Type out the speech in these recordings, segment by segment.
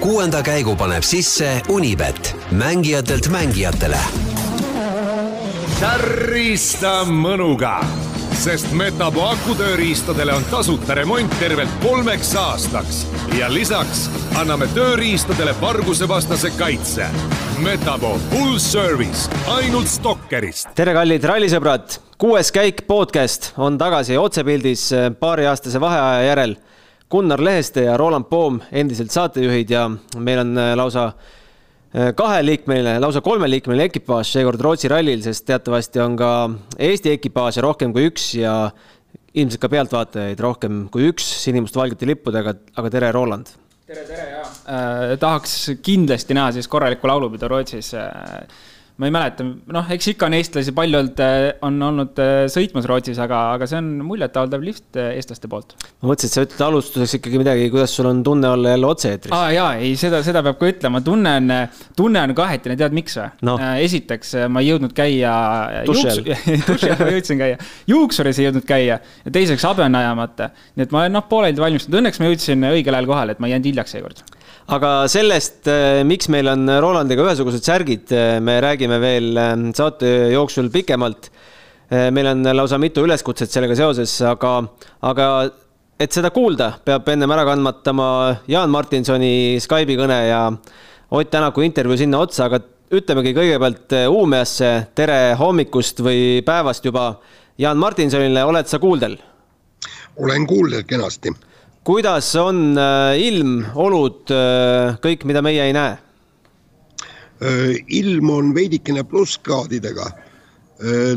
kuuenda käigu paneb sisse Unibet, mängijatelt mängijatele. tärista mõnuga, sest Metapo akutööriistadele on tasuta remont tervelt kolmeks aastaks ja lisaks anname tööriistadele vargusevastase kaitse. Metapo full service ainult Stalkerist. tere, kallid rallisõbrad, kuues käik podcast on tagasi otsepildis paariaastase vaheaja järel. Gunnar Leheste ja Roland Poom, endiselt saatejuhid ja meil on lausa kaheliikmeline, lausa kolmeliikmeline ekipaaž seekord Rootsi rallil, sest teatavasti on ka Eesti ekipaaže rohkem kui üks ja ilmselt ka pealtvaatajaid rohkem kui üks sinimustvalgete lippudega, aga tere, Roland! tere, tere ja äh, tahaks kindlasti näha siis korralikku laulupidu Rootsis äh, ma ei mäleta, noh, eks ikka on eestlasi palju olnud, on olnud äh, sõitmas Rootsis, aga, aga see on muljetavaldav lift äh, eestlaste poolt. ma mõtlesin, et sa ütled alustuseks ikkagi midagi, kuidas sul on tunne olla jälle otse-eetris. aa jaa, ei, seda, seda peab ka ütlema, tunne on, tunne on kahetine, tead miks või no.? Äh, esiteks, ma ei jõudnud käia. duši all. duši all ma jõudsin käia, juuksuris ei jõudnud käia ja teiseks habe on ajamata. nii et ma olen noh, pooleldi valmistunud, õnneks ma jõudsin õigel ajal kohale, et ma ei jäänud hiljaks seekord aga sellest, äh, miks meil on Rolandiga ühesugused särgid, äh, me räägime veel äh, saate jooksul pikemalt. meil on lausa mitu üleskutset sellega seoses, aga, aga et seda kuulda, peab ennem ära kandmatama Jaan Martinsoni Skype'i kõne ja Ott Tänaku intervjuu sinna otsa, aga ütlemegi kõigepealt Uumeasse tere hommikust või päevast juba Jaan Martinsonile, oled sa kuuldel? olen kuuldel kenasti kuidas on äh, ilm, olud, äh, kõik, mida meie ei näe? Äh, ilm on veidikene plusskraadidega,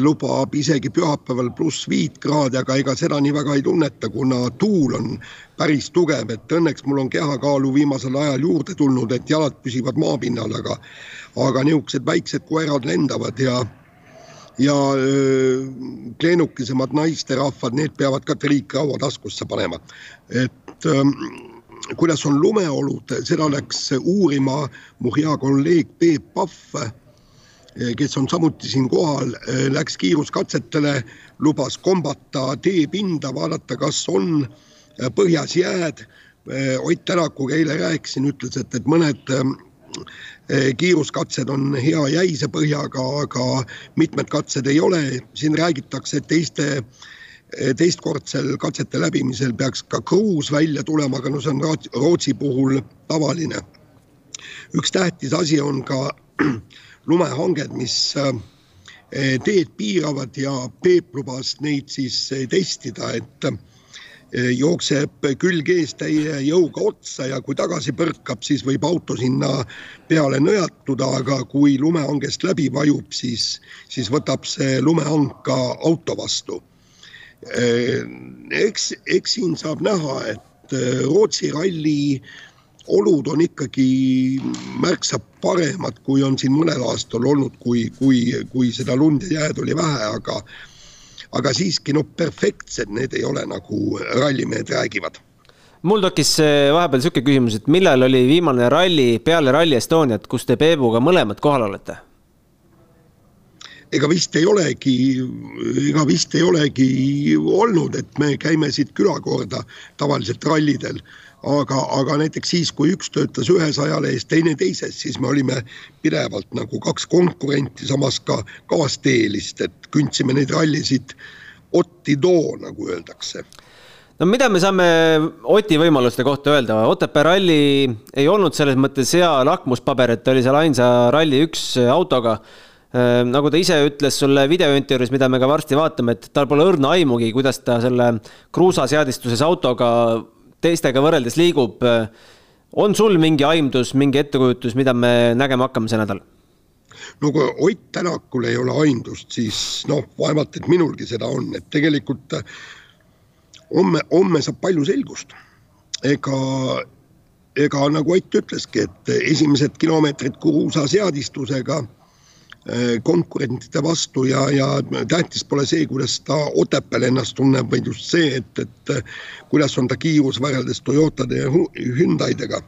lubab isegi pühapäeval pluss viit kraadi, aga ega seda nii väga ei tunneta, kuna tuul on päris tugev, et õnneks mul on kehakaalu viimasel ajal juurde tulnud, et jalad püsivad maapinnal, aga aga niisugused väiksed koerad lendavad ja ja öö, kleenukisemad naisterahvad, need peavad ka triikraua taskusse panema. et öö, kuidas on lumeolud, seda läks uurima mu hea kolleeg Peep Pahv, kes on samuti siin kohal, läks kiiruskatsetele, lubas kombata teepinda, vaadata, kas on põhjas jääd. Ott Tänakuga eile rääkisin, ütles, et, et mõned Eh, kiiruskatsed on hea jäise põhjaga, aga mitmed katsed ei ole, siin räägitakse, et teiste eh, teistkordsel katsete läbimisel peaks ka kruus välja tulema, aga no see on Rootsi puhul tavaline. üks tähtis asi on ka lumehanged, mis eh, teed piiravad ja Peep lubas neid siis testida, et Eh, jookseb külg ees täie jõuga otsa ja kui tagasi põrkab, siis võib auto sinna peale nõjatuda, aga kui lumehangest läbi vajub, siis, siis võtab see lumehang ka auto vastu. Eh, eks, eks siin saab näha, et eh, Rootsi ralli olud on ikkagi märksa paremad, kui on siin mõnel aastal olnud, kui, kui, kui seda lund ja jääd oli vähe, aga aga siiski noh, perfektsed need ei ole, nagu rallimehed räägivad mul tekkis vahepeal niisugune küsimus, et millal oli viimane ralli peale Rally Estoniat, kus te Peebuga mõlemad kohal olete? Ega vist ei olegi, ega vist ei olegi olnud, et me käime siit külakorda tavaliselt rallidel. Aga, aga näiteks siis, kui üks töötas ühes ajalehes, teine teises, siis me olime pidevalt nagu kaks konkurenti, samas ka kaasteelist, et kündsime neid rallisid otti too, nagu öeldakse. No mida me saame Oti võimaluste kohta öelda, Otepää ralli ei olnud selles mõttes hea lakmuspaber, et ta oli seal ainsa Rally1 autoga. Ehm, nagu ta ise ütles sulle videointervjuus, mida me ka varsti vaatame, et tal pole õrna aimugi, kuidas ta selle kruusaseadistuses autoga teistega võrreldes liigub. on sul mingi aimdus, mingi ettekujutus, mida me nägema hakkame see nädal? no kui Ott Tänakul ei ole aimdust, siis noh, vaevalt, et minulgi seda on, et tegelikult homme, homme saab palju selgust. ega, ega nagu Ott ütleski, et esimesed kilomeetrid Kurusa seadistusega Äh, konkurentide vastu ja, ja tähtis pole see, kuidas ta Otepääl ennast tunneb, vaid just see, et, et kuidas on ta kiirus võrreldes Toyotade ja Hyundai'dega.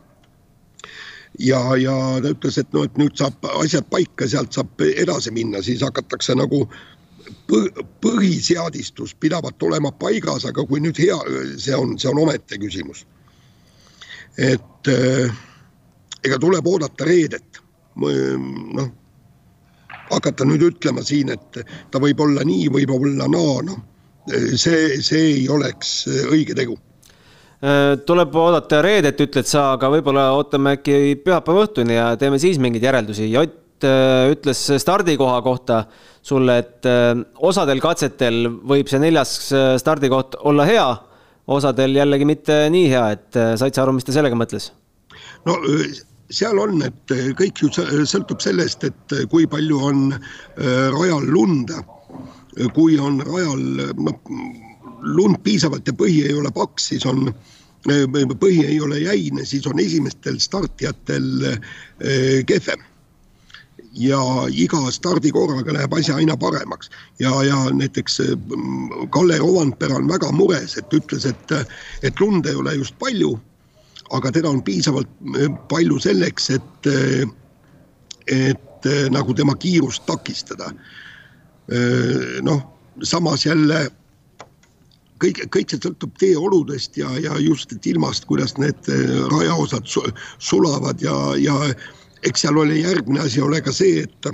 ja, ja ta ütles, et noh, et nüüd saab asjad paika, sealt saab edasi minna, siis hakatakse nagu põhiseadistus pidavat olema paigas, aga kui nüüd hea, see on, see on omaette küsimus. et äh, ega tuleb oodata reedet. noh, hakata nüüd ütlema siin, et ta võib olla nii, võib olla naa, noh, see, see ei oleks õige tegu tuleb oodata reedet, ütled sa, aga võib-olla ootame äkki pühapäeva õhtuni ja teeme siis mingeid järeldusi. Jott ütles stardikoha kohta sulle, et osadel katsetel võib see neljas stardikoht olla hea, osadel jällegi mitte nii hea, et said sa aru, mis ta sellega mõtles? no seal on, et kõik ju sõltub sellest, et kui palju on rajal lund. kui on rajal noh, lund piisavalt ja põhi ei ole paks, siis on, põhi ei ole jäine, siis on esimestel startijatel kehvem ja iga stardikorraga läheb asi aina paremaks ja, ja näiteks Kalle Rovanpera on väga mures, et ütles, et, et lund ei ole just palju aga teda on piisavalt eh, palju selleks, et, eh, et eh, nagu tema kiirust takistada. noh, samas jälle kõik, kõik see sõltub teeoludest ja, ja just ilmast, kuidas need rajaosad sulavad ja, ja eks seal oli järgmine asi ole ka see, et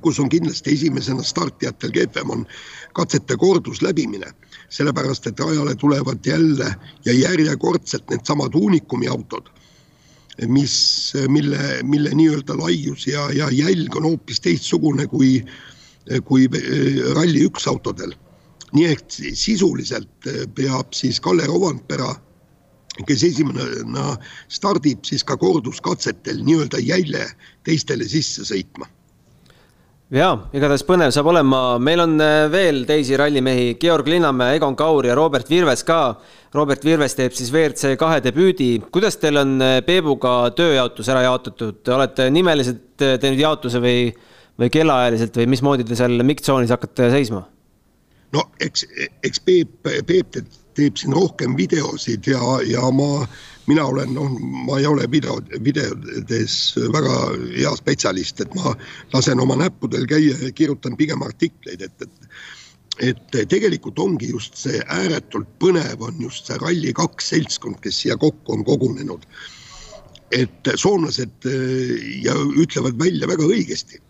kus on kindlasti esimesena startijatel kehvem, on katsete kordusläbimine. sellepärast, et rajale tulevad jälle ja järjekordselt needsamad uunikumi autod, mis, mille, mille nii-öelda laius ja, ja jälg on hoopis teistsugune kui, kui Rally1 autodel. nii ehk sisuliselt peab siis Kalle Rovanpera kes esimene stardib, siis ka korduskatsetel nii-öelda jälje teistele sisse sõitma jaa, igatahes põnev saab olema, meil on äh, veel teisi rallimehi, Georg Linnamäe, Egon Kaur ja Robert Virves ka. Robert Virves teeb siis WRC kahe debüüdi. kuidas teil on äh, Peebuga tööjaotus ära jaotatud, olete nimeliselt äh, teinud jaotuse või, või kellaajaliselt või mismoodi te seal mikritsoonis hakkate seisma? no eks, eks Peep, Peep teeb siin rohkem videosid ja, ja ma mina olen, noh, ma ei ole video, videodes väga hea spetsialist, et ma lasen oma näppudel käia ja kirjutan pigem artikleid, et, et et tegelikult ongi just see ääretult põnev on just see Rally2 seltskond, kes siia kokku on kogunenud. et soomlased ja ütlevad välja väga õigesti,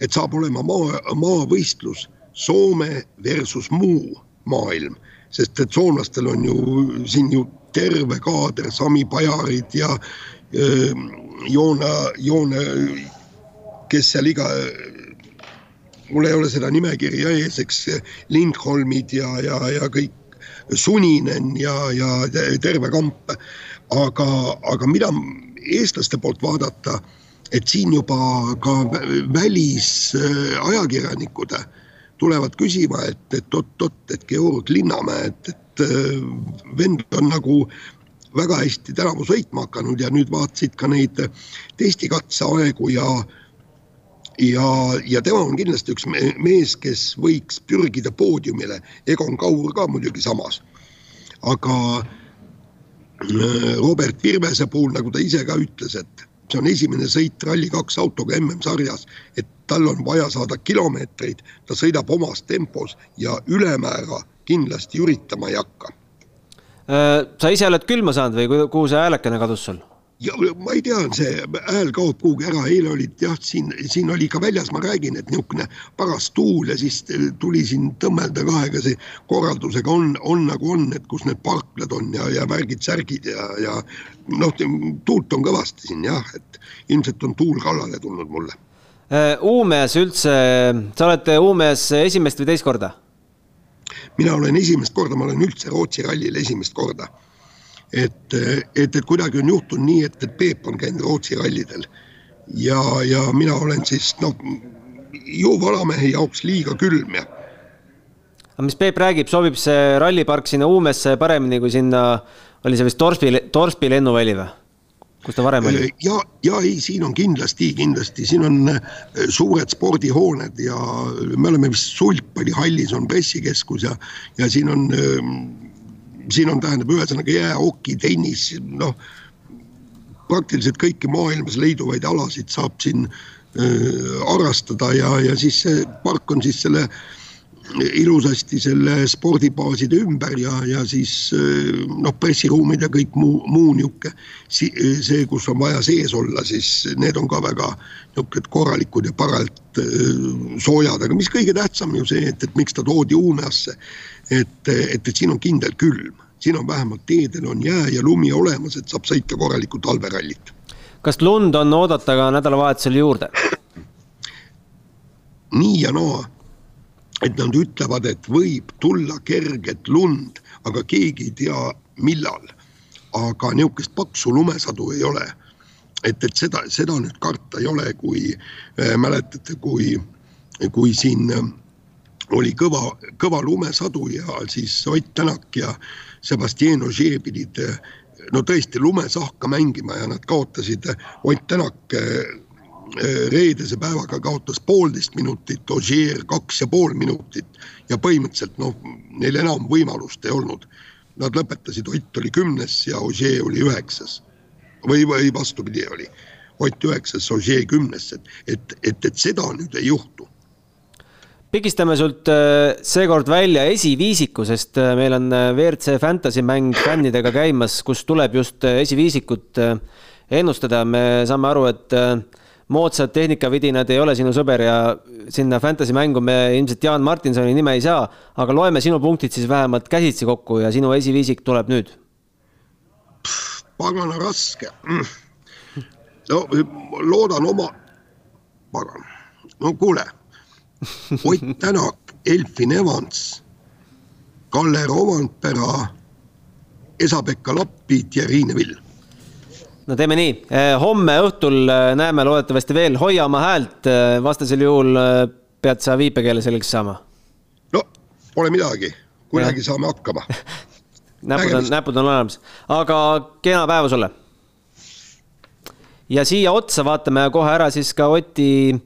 et saab olema maa, maavõistlus Soome versus muu maailm, sest et soomlastel on ju siin ju terve kaader, Sami Pajarid ja Joona, Joone, kes seal iga, mul ei ole seda nimekirja ees, eks Lindholmid ja, ja, ja kõik, Suninen ja, ja terve kamp. aga, aga mida eestlaste poolt vaadata, et siin juba ka välisajakirjanikud tulevad küsima, et, et oot-oot, et Georg Linnamäe, et, et äh, vend on nagu väga hästi tänavu sõitma hakanud ja nüüd vaatasid ka neid testikatseaegu ja ja, ja tema on kindlasti üks mees, kes võiks pürgida poodiumile, Egon Kaur ka muidugi samas. aga äh, Robert Virvese puhul, nagu ta ise ka ütles, et see on esimene sõit Rally2 autoga MM-sarjas, et tal on vaja saada kilomeetreid, ta sõidab omas tempos ja ülemäära kindlasti üritama ei hakka. Äh, sa ise oled külma saanud või kuhu see häälekene kadus sul? ja ma ei tea, see hääl kaob kuhugi ära, eile olid jah, siin, siin oli ka väljas, ma räägin, et niisugune paras tuul ja siis tuli siin tõmmelda ka, ega see korraldusega on, on nagu on, et kus need parklad on ja, ja värgid-särgid ja, ja noh, tuult on kõvasti siin jah, et ilmselt on tuul kallale tulnud mulle. Äh, Uumeas üldse, sa oled Uumeas esimest või teist korda? mina olen esimest korda, ma olen üldse Rootsi rallil esimest korda. et, et, et kuidagi on juhtunud nii, et, et Peep on käinud Rootsi rallidel ja, ja mina olen siis noh, ju vanamehe jaoks liiga külm ja. aga mis Peep räägib, sobib see rallipark sinna Uumesse paremini kui sinna, oli see vist Torsby, Torsby lennuväli või? Kus ta varem oli? ja, ja ei, siin on kindlasti, kindlasti, siin on äh, suured spordihooned ja me oleme vist sulgpallihallis on pressikeskus ja, ja siin on, ähm, siin on, tähendab, ühesõnaga jäähoki, tennis, noh, praktiliselt kõiki maailmas leiduvaid alasid saab siin äh, harrastada ja, ja siis see park on siis selle ilusasti selle spordibaaside ümber ja, ja siis noh, pressiruumid ja kõik muu, muu niisugune, see, kus on vaja sees olla, siis need on ka väga niisugused korralikud ja parajalt soojad, aga mis kõige tähtsam ju see, et, et miks ta toodi Uumeasse. et, et, et siin on kindel külm, siin on vähemalt teedel on jää ja lumi olemas, et saab sõita korralikku talverallit. kas lund on oodata ka nädalavahetusel juurde? nii ja naa et nad ütlevad, et võib tulla kerget lund, aga keegi ei tea, millal. aga niisugust paksu lumesadu ei ole. et, et seda, seda nüüd karta ei ole, kui äh, mäletate, kui, kui siin äh, oli kõva, kõva lumesadu ja siis Ott Tänak ja Sebastian Ogier pidid äh, no tõesti lumesahka mängima ja nad kaotasid, Ott Tänak äh, Äh, reedese päevaga kaotas poolteist minutit, Ogier kaks ja pool minutit. Ja põhimõtteliselt noh, neil enam võimalust ei olnud. Nad lõpetasid, Ott oli kümnes ja Ogier oli üheksas. Või, või vastupidi oli, Ott üheksas, Ogier kümnes, et, et, et, et seda nüüd ei juhtu. Pigistame sult äh, seekord välja esiviisiku, sest äh, meil on WRC Fantasy mäng fännidega käimas, kus tuleb just esiviisikut ennustada, me saame aru, et moodsad tehnikavidinad ei ole sinu sõber ja sinna fantasy mängu me ilmselt Jaan Martinsoni nime ei saa, aga loeme sinu punktid siis vähemalt käsitsi kokku ja sinu esiviisik tuleb nüüd. pagana raske. no loodan oma, pagan, no kuule, Ott Tänak, Elfin Evans, Kalle Romandpera, Esa-Pekka Lappit ja Riine Vill no teeme nii, eh, homme õhtul eh, näeme loodetavasti veel, hoia oma häält, eh, vastasel juhul pead sa viipekeele selgeks saama. no pole midagi, kuidagi saame hakkama näpud on, näpud on olemas, aga kena päeva sulle. ja siia otsa vaatame kohe ära siis ka Oti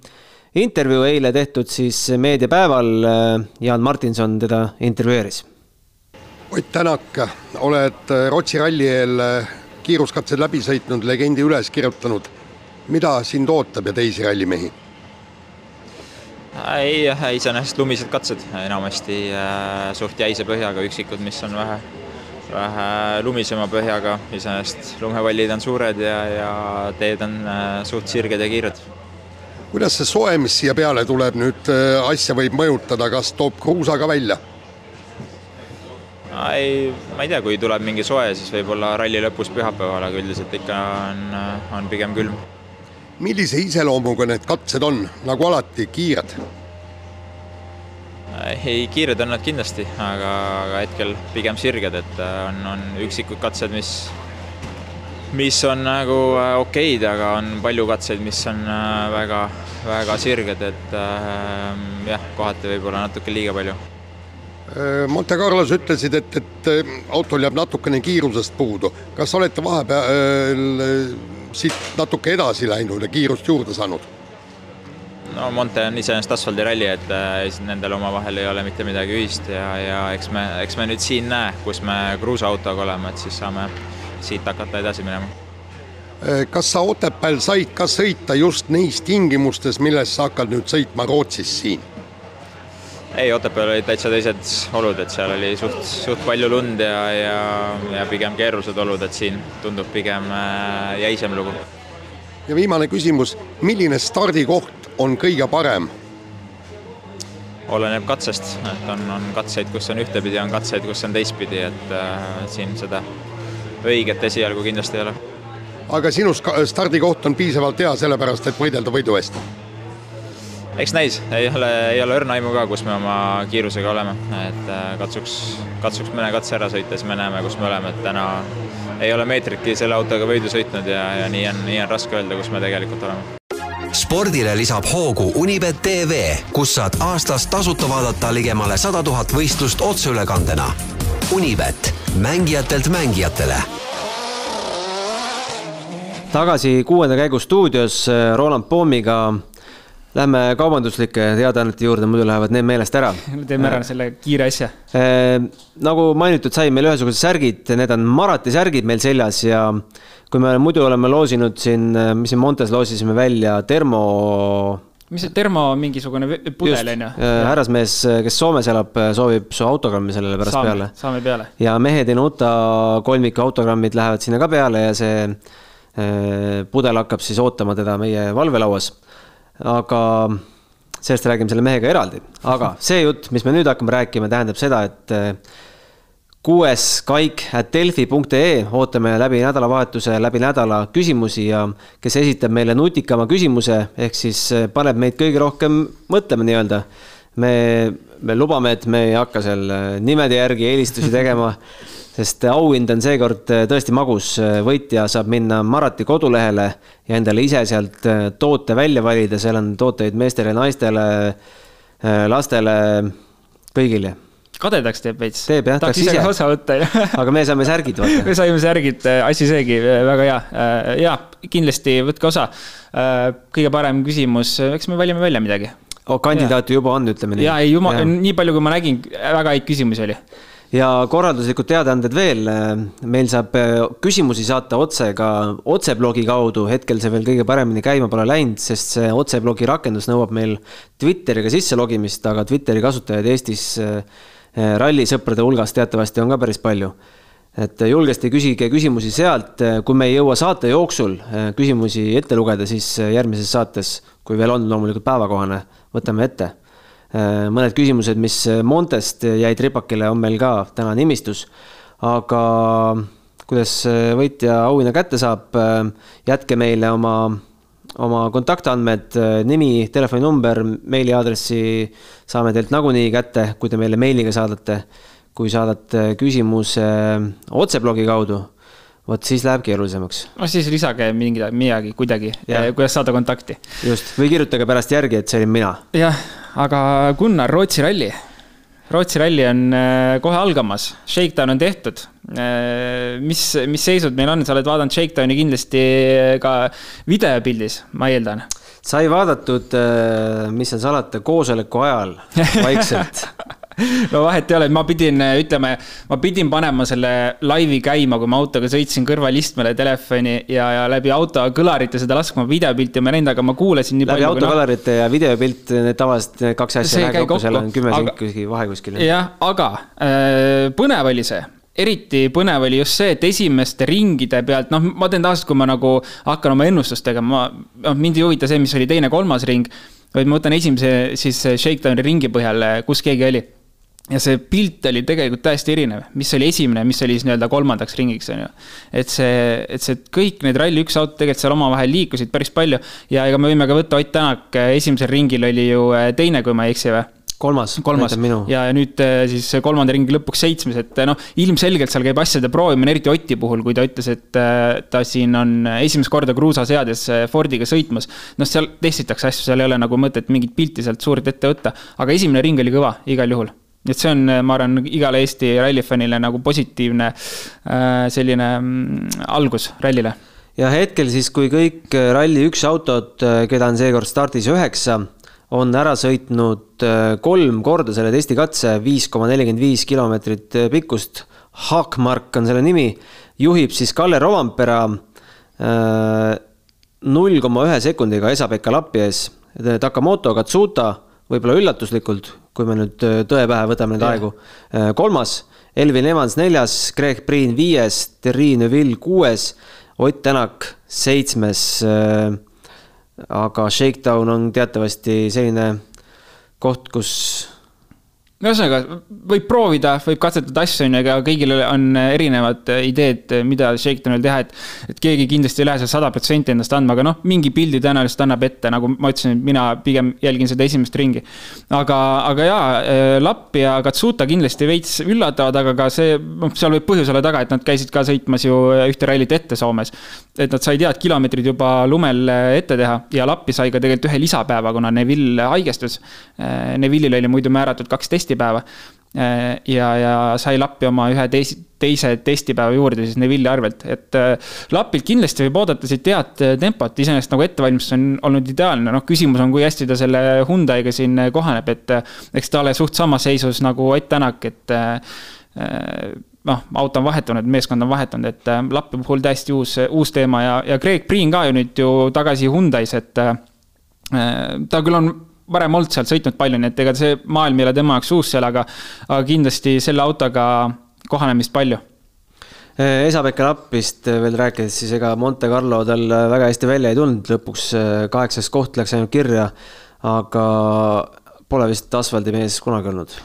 intervjuu eile tehtud siis meediapäeval. Jaan Martinson teda intervjueeris. Ott Tänak, oled Rootsi ralli eel kiiruskatsed läbi sõitnud, legendi üles kirjutanud. mida sind ootab ja teisi rallimehi? ei, iseenesest lumised katsed, enamasti äh, suht jäise põhjaga, üksikud, mis on vähe, vähe lumisema põhjaga, iseenesest lumepallid on suured ja, ja teed on äh, suht sirged ja kiired. kuidas see soe, mis siia peale tuleb nüüd äh, asja võib mõjutada, kas toob kruusa ka välja? Ei, ma ei tea, kui tuleb mingi soe, siis võib-olla ralli lõpus pühapäeval, aga üldiselt ikka on, on pigem külm. millise iseloomuga need katsed on, nagu alati, kiired? ei, kiired on nad kindlasti, aga, aga hetkel pigem sirged, et äh, on, on üksikud katsed, mis, mis on nagu äh, okeid, aga on palju katseid, mis on äh, väga, väga sirged, et äh, jah, kohati võib-olla natuke liiga palju Äh, Monte Carlos ütlesid, et, et äh, autol jääb natukene kiirusest puudu. kas olete vahepeal äh, siit natuke edasi läinud ja kiirust juurde saanud? no Monte on iseenesest asfaldiralli, et äh, nendel omavahel ei ole mitte midagi ühist ja, ja eks me, eks me nüüd siin näe, kus me kruusaautoga oleme, et siis saame siit hakata edasi minema. kas sa Otepääl said ka sõita just neis tingimustes, milles sa hakkad nüüd sõitma Rootsis siin? Ei, Otepääl olid täitsa teised olud, et seal oli suht, suht palju lund ja, ja, ja pigem keerulised olud, et siin tundub pigem äh, jäisem lugu. ja viimane küsimus, milline stardikoht on kõige parem? oleneb katsest, et on, on katseid, kus on ühtepidi, on katseid, kus on teistpidi, et äh, siin seda õiget esialgu kindlasti ei ole. aga sinu stardikoht on piisavalt hea, sellepärast et võidelda võidu eest eks näis, ei ole, ei ole õrna aimu ka, kus me oma kiirusega oleme, et äh, katsuks, katsuks mõne katse ära sõita, siis me näeme, kus me oleme, et täna ei ole meetritki selle autoga võidu sõitnud ja, ja nii on, nii on raske öelda, kus me tegelikult oleme spordile lisab hoogu Unibet tv, kus saad aastas tasuta vaadata ligemale sada tuhat võistlust otseülekandena. Unibet, mängijatelt mängijatele. tagasi kuuenda käigu stuudios Roland Poomiga Lähme kaubanduslike teadaannete juurde, muidu lähevad need meelest ära. teeme ära selle kiire asja. Äh, nagu mainitud sai, meil ühesugused särgid, need on Marati särgid meil seljas ja kui me muidu oleme loosinud siin, mis me Montes loosisime välja termo mis see termo mingisugune pudel on ju? härrasmees, kes Soomes elab, soovib su autogrammi sellele pärast saame, peale. saame peale. ja Mehed ei nuta kolmiku autogrammid lähevad sinna ka peale ja see äh, pudel hakkab siis ootama teda meie valvelauas. Aga sellest räägime selle mehega eraldi, aga see jutt, mis me nüüd hakkame rääkima, tähendab seda, et äh, kuues kaik at delfi.ee, ootame läbi nädalavahetuse, läbi nädala küsimusi ja kes esitab meile nutikama küsimuse, ehk siis eh, paneb meid kõige rohkem mõtlema nii-öelda. me, me lubame, et me ei hakka seal eh, nimede järgi eelistusi tegema, sest auhind on seekord eh, tõesti magus. võitja saab minna Marati kodulehele ja endale ise sealt toote välja valida, seal on tooteid meestele, naistele, lastele, kõigile kadedaks teeb veits. teeb jah. tahaks ise ka osa võtta aga me saime särgid vaata. me saime särgid, äh, asi seegi, äh, väga hea. Äh, ja kindlasti võtke osa. kõige parem küsimus, eks me valime välja midagi. oh, kandidaate juba on, ütleme nii. ja ei, jumal, nii palju, kui ma nägin, väga häid küsimusi oli ja korralduslikud teadaanded veel. meil saab küsimusi saata otse ka otseblogi kaudu, hetkel see veel kõige paremini käima pole läinud, sest see otseblogi rakendus nõuab meil Twitteriga sisse logimist, aga Twitteri kasutajaid Eestis Eh, rallisõprade hulgas teatavasti on ka päris palju. et julgesti küsige küsimusi sealt, kui me ei jõua saate jooksul küsimusi ette lugeda, siis järgmises saates, kui veel on loomulikult päevakohane, võtame ette. Eh, mõned küsimused, mis Montest jäid ripakile, on meil ka täna nimistus, aga kuidas võitja auhinna kätte saab, jätke meile oma oma kontaktandmed, nimi, telefoninumber, meiliaadressi saame teilt nagunii kätte, kui te meile meiliga saadate. kui saadate küsimuse otseblogi kaudu, vot siis läheb keerulisemaks. no siis lisage mingi, midagi kuidagi, kuidas saada kontakti. just, või kirjutage pärast järgi, et see olin mina. jah, aga Gunnar, Rootsi ralli Rootsi ralli on äh, kohe algamas, Shakedown on tehtud. Äh, mis, mis seisud meil on, sa oled vaadanud Shakedowni kindlasti ka videopildis, ma eeldan? sai vaadatud, mis seal salata, koosoleku ajal vaikselt no vahet ei ole, ma pidin, ütleme, ma pidin panema selle laivi käima, kui ma autoga sõitsin kõrvalistmele telefoni ja, ja läbi auto kõlarite seda laskma videopilti ma ei näinud, aga ma kuulasin nii läbi palju. läbi autokõlarite ja videopilt, need tavaliselt need kaks asja ei lähe kokku, seal on kümme senti vahe kuskil. jah, aga äh, põnev oli see eriti põnev oli just see, et esimeste ringide pealt, noh, ma teen tavaliselt, kui ma nagu hakkan oma ennustust tegema, ma, noh, mind ei huvita see, mis oli teine-kolmas ring, vaid ma võtan esimese siis Shakedowni ringi põhjal, kus keegi oli ja see pilt oli tegelikult täiesti erinev, mis oli esimene, mis oli siis nii-öelda kolmandaks ringiks, on ju. et see, et see kõik need Rally1 autod tegelikult seal omavahel liikusid päris palju. Ja ega me võime ka võtta Ott Tänak, esimesel ringil oli ju äh, teine, kui ma ei eksi või? kolmas, kolmas. ja, nüüd äh, siis kolmanda ringi lõpuks seitsmes, et noh, ilmselgelt seal käib asjade proovimine, eriti Oti puhul, kui ta ütles, et äh, ta siin on esimest korda kruusaseades Fordiga sõitmas. noh, seal testitakse asju, seal ei ole nagu mõtet mingit pilti sealt suurt ette võtta, aga esimene ring oli kõva igal juhul et see on, ma arvan, igale Eesti rallifännile nagu positiivne äh, selline mm, algus rallile. ja hetkel siis, kui kõik Rally1 autod, äh, keda on seekord stardis üheksa, on ära sõitnud äh, kolm korda selle testikatse, viis koma nelikümmend viis kilomeetrit pikkust. Haakmark on selle nimi, juhib siis Kalle Rovampera null koma ühe sekundiga Esa-Pekka Lappi ees. Takamoto Katsuta võib-olla üllatuslikult, kui me nüüd äh, tõe pähe võtame neid aegu. Äh, kolmas, Elvin Evans neljas, Greg Priin viies, Terri Neville kuues, Ott Tänak seitsmes. Äh, aga Shakedown on teatavasti selline koht, kus ühesõnaga, võib proovida, võib katsetada asju, on ju, aga kõigil on erinevad ideed, mida Shakedownil teha, et. et keegi kindlasti ei lähe seal sada protsenti endast andma, aga noh, mingi pildi tõenäoliselt annab ette, nagu ma ütlesin, mina pigem jälgin seda esimest ringi. aga, aga jaa, äh, Lapp ja Katsuta kindlasti veits üllatavad, aga ka see, noh, seal võib põhjus olla taga, et nad käisid ka sõitmas ju ühte rallit ette Soomes. et nad said head kilomeetrid juba lumel ette teha ja Lappi sai ka tegelikult ühe lisapäeva, kuna Neville haigestus. Äh, Neville'il oli muidu määratud kaksteist testipäeva. Äh, ja, ja sai Lappi oma ühe teise, teise testipäeva juurde siis Neville'i arvelt, et äh, Lapilt kindlasti võib oodata siit head äh, tempot, iseenesest nagu ettevalmistus on olnud ideaalne, noh, küsimus on, kui hästi ta selle Hyundai'ga siin kohaneb, et eks ta ole suht samas seisus nagu Ott Tänak, et noh, auto on vahetunud, meeskond on vahetunud, et Lappi puhul täiesti uus, uus teema ja, ja Greg Priin ka ju nüüd ju tagasi Hyundai's, et ta küll on varem olnud seal sõitnud palju, nii et ega see maailm ei ole tema jaoks uus seal, aga, aga kindlasti selle autoga kohanemist palju. Esa-Pekka Lappist veel rääkides, siis ega Monte Carlo tal väga hästi välja ei tulnud, lõpuks kaheksas koht läks ainult kirja, aga pole vist asfaldimees kunagi olnud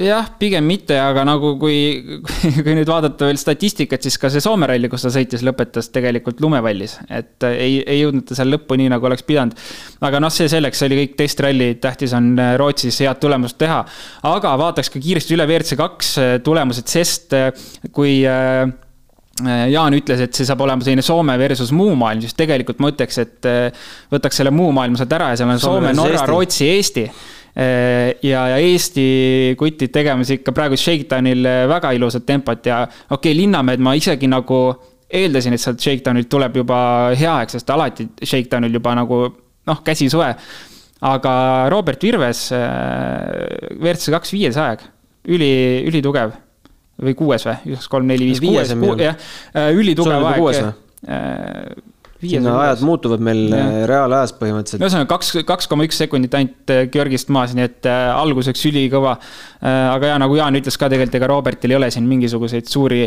jah, pigem mitte, aga nagu kui, kui nüüd vaadata veel statistikat, siis ka see Soome ralli, kus ta sõitis, lõpetas tegelikult lumevallis. et ei, ei jõudnud ta seal lõppu nii, nagu oleks pidanud. aga noh, see selleks, see oli kõik testralli, tähtis on äh, Rootsis head tulemust teha. aga vaataks ka kiiresti üle WRC kaks äh, tulemused, sest äh, kui Jaan ütles, et see saab olema selline Soome versus muu maailm, siis tegelikult ma ütleks, et võtaks selle muu maailma sealt ära ja seal on Soome, Soome Norra, Rootsi, Eesti Äh, ja, ja Eesti kutid tegemas ikka praegu Shakedownil äh, väga ilusat tempot ja okei okay,, Linnamäed ma isegi nagu eeldasin, et sealt Shakedownilt tuleb juba hea aeg, sest alati Shakedownil juba nagu noh, käsisoe. aga Robert Virves, äh, WRC kaks viies aeg, üli, ülitugev. Või kuues või, üks, kolm, neli, viis, kuues, jah, ülitugev aeg sinna ajad muutuvad meil ja. Äh, reaalajas põhimõtteliselt. ühesõnaga kaks, kaks koma üks sekundit ainult äh, Georgist maas, nii et äh, alguseks ülikõva. aga ja nagu Jaan ütles ka tegelikult, ega Robertil ei ole siin mingisuguseid suuri,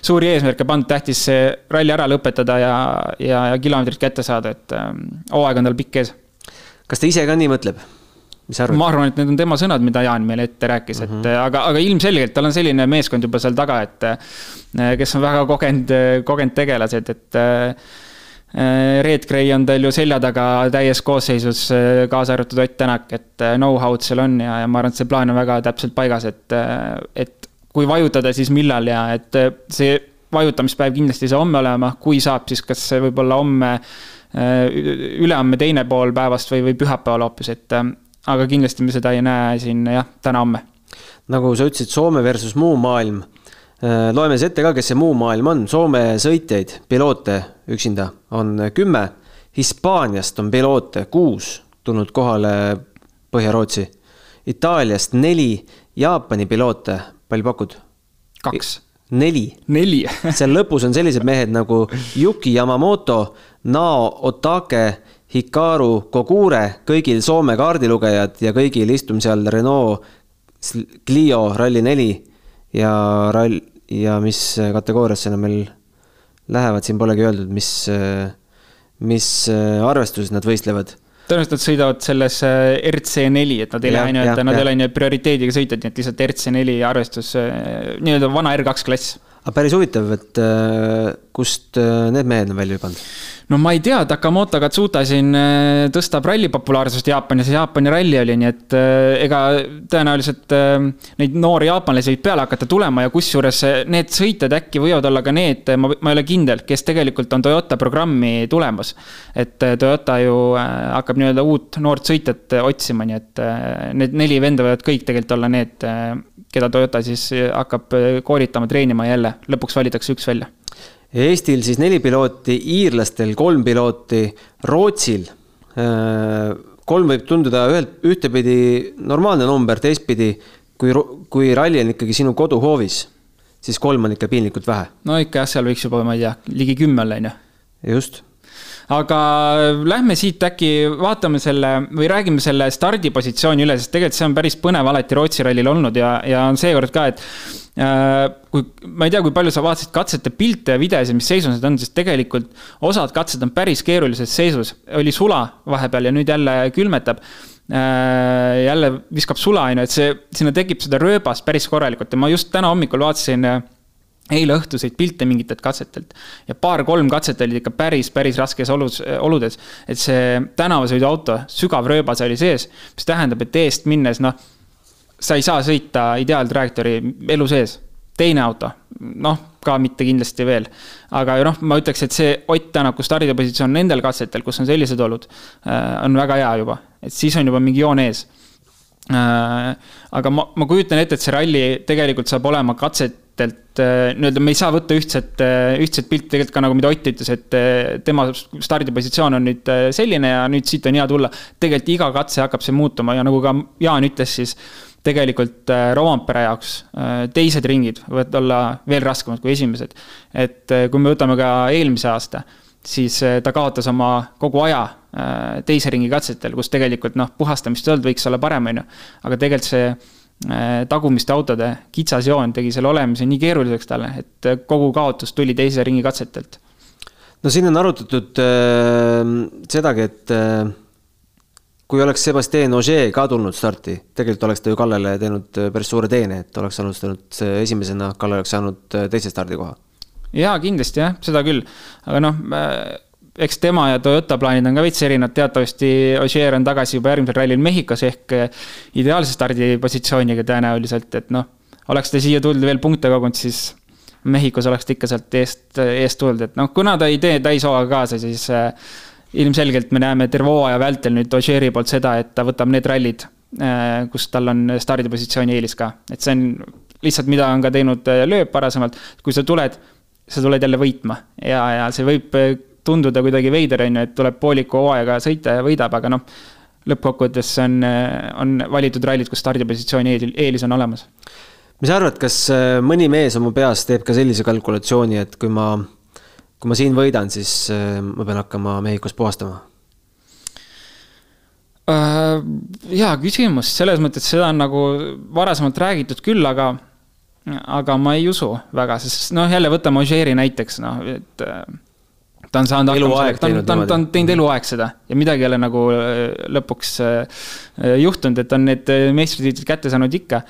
suuri eesmärke pandud, tähtis see ralli ära lõpetada ja, ja, ja kilomeetrid kätte saada, et hooaeg on tal pikk ees. kas ta ise ka nii mõtleb? ma arvan, et need on tema sõnad, mida Jaan meile ette rääkis, et mm -hmm. aga, aga ilmselgelt tal on selline meeskond juba seal taga, et kes on väga kogenud, kogenud tegelased, et Red Gray on tal ju selja taga täies koosseisus, äh, kaasa arvatud Ott Tänak, et äh, know-how'd seal on ja, ja ma arvan, et see plaan on väga täpselt paigas, et, et kui vajutada, siis millal ja et see vajutamispäev kindlasti ei saa homme olema, kui saab, siis kas see võib olla homme, ülehomme teine pool päevast või, või pühapäeval hoopis, et aga kindlasti me seda ei näe siin jah, täna-homme. nagu sa ütlesid, Soome versus muu maailm Äh, loeme siis ette ka, kes see muu maailm on. Soome sõitjaid, piloote üksinda on kümme. Hispaaniast on piloote kuus tulnud kohale Põhja-Rootsi. Itaaliast neli, Jaapani piloote, palju pakud? kaks. neli. neli seal lõpus on sellised mehed nagu Yuki Yamamoto, Nao Otake, Hikaru Kogure, kõigil Soome kaardilugejad ja kõigil istumise all Renault Clio Rally4 ja rall ja mis kategooriasse nad meil lähevad, siin polegi öeldud, mis, mis arvestuses nad võistlevad tõenäoliselt nad sõidavad selles RC4, et nad ei lähe nii-öelda, nad ei ole nii-öelda prioriteediga sõitjad, nii et lihtsalt RC4 arvestus, nii-öelda vana R2 klass. aga päris huvitav, et kust need mehed on välja hüpanud? No ma ei tea, Takamoto Katsuta siin äh, tõstab ralli populaarsust Jaapanis ja Jaapani ralli oli, nii et äh, ega tõenäoliselt äh, neid noori jaapanlasi võib peale hakata tulema ja kusjuures need sõitjad äkki võivad olla ka need, ma, ma ei ole kindel, kes tegelikult on Toyota programmi tulemas. et Toyota ju hakkab nii-öelda uut noort sõitjat otsima, nii et need neli venda võivad kõik tegelikult olla need, keda Toyota siis hakkab koolitama, treenima jälle, lõpuks valitakse üks välja Eestil siis neli pilooti, iirlastel kolm pilooti, Rootsil äh, kolm võib tunduda ühelt, ühtepidi normaalne number, teistpidi kui, kui ralli on ikkagi sinu koduhoovis, siis kolm on ikka piinlikult vähe. no ikka jah, seal võiks juba, ma ei tea, ligi kümme olla, on ju. just aga lähme siit äkki vaatame selle või räägime selle stardipositsiooni üle, sest tegelikult see on päris põnev alati Rootsi rallil olnud ja, ja on seekord ka, et äh, kui, ma ei tea, kui palju sa vaatasid katsete pilte ja videosid, mis seisus need on, sest tegelikult osad katsed on päris keerulises seisus. oli sula vahepeal ja nüüd jälle külmetab äh,. jälle viskab sula, on ju, et see, sinna tekib seda rööbast päris korralikult ja ma just täna hommikul vaatasin äh, eile õhtuseid pilte mingitelt katsetelt ja paar-kolm katset olid ikka päris, päris raskes olus, oludes. et see tänavasõiduauto, sügav rööbas oli sees, mis tähendab, et eest minnes, noh, sa ei saa sõita ideaaltrajektoori elu sees. teine auto, noh, ka mitte kindlasti veel. aga noh, ma ütleks, et see Ott Tänaku stardipositsioon nendel katsetel, kus on sellised olud, äh, on väga hea juba, et siis on juba mingi joon ees äh, aga ma, ma kujutan ette, et see ralli tegelikult saab olema katset et äh, nii-öelda me ei saa võtta ühtset, äh, ühtset pilti tegelikult ka nagu, mida Ott ütles, et äh, tema stardipositsioon on nüüd selline ja nüüd siit on hea tulla. tegelikult iga katse hakkab see muutuma ja nagu ka Jaan ütles, siis tegelikult Rovampere jaoks teised ringid võivad olla veel raskemad kui esimesed. et kui me võtame ka eelmise aasta, siis ta kaotas oma kogu aja teise ringi katsetel, kus tegelikult noh, puhastamist ei olnud, võiks olla parem, on ju. aga tegelikult see tagumiste autode kitsas joon tegi selle olemise nii keeruliseks talle, et kogu kaotus tuli teise ringi katsetelt. no siin on arutatud äh, sedagi, et äh, kui oleks Sebastian Ogier ka tulnud starti, tegelikult oleks ta ju Kallele teinud äh, päris suure teene, et oleks alustanud äh, esimesena, Kalle oleks saanud äh, teise stardikoha. jaa, kindlasti jah, seda küll, aga noh, eks tema ja Toyota plaanid on ka veits erinevad, teatavasti Ogier on tagasi juba järgmisel rallil Mehhikos ehk ideaalse stardipositsiooniga tõenäoliselt, et noh, oleks ta siia tulnud veel punkte kogunud, siis Mehhikos oleks ta ikka sealt eest, eest tulnud, et noh, kuna ta ei tee täishooga kaasa, siis ilmselgelt me näeme terve hooaja vältel nüüd Ogieri poolt seda, et ta võtab need rallid, äh, kus tal on stardipositsiooni eelis ka, et see on lihtsalt, mida on ka teinud Lööp varasemalt, kui sa tuled, sa tuled jälle võitma. Ja, ja see võib tunduda kuidagi veider, on ju, et tuleb pooliku hooajaga sõita ja võidab, aga noh, lõppkokkuvõttes on, on valitud rallid, kus stardipositsiooni eelis on olemas. mis sa arvad, kas mõni mees oma peas teeb ka sellise kalkulatsiooni, et kui ma kui ma siin võidan, siis äh, ma pean hakkama Mehhikos puhastama? Äh, hea küsimus, selles mõttes seda on nagu varasemalt räägitud küll, aga, aga ma ei usu väga, sest noh, jälle võtame Ožeeri näiteks, noh, et äh, ta on saanud hakkama sellega, ta on, ta on, ta on teinud eluaeg seda. Ja midagi ei ole nagu lõpuks juhtunud, et on need meistritiitlid kätte saanud ikka.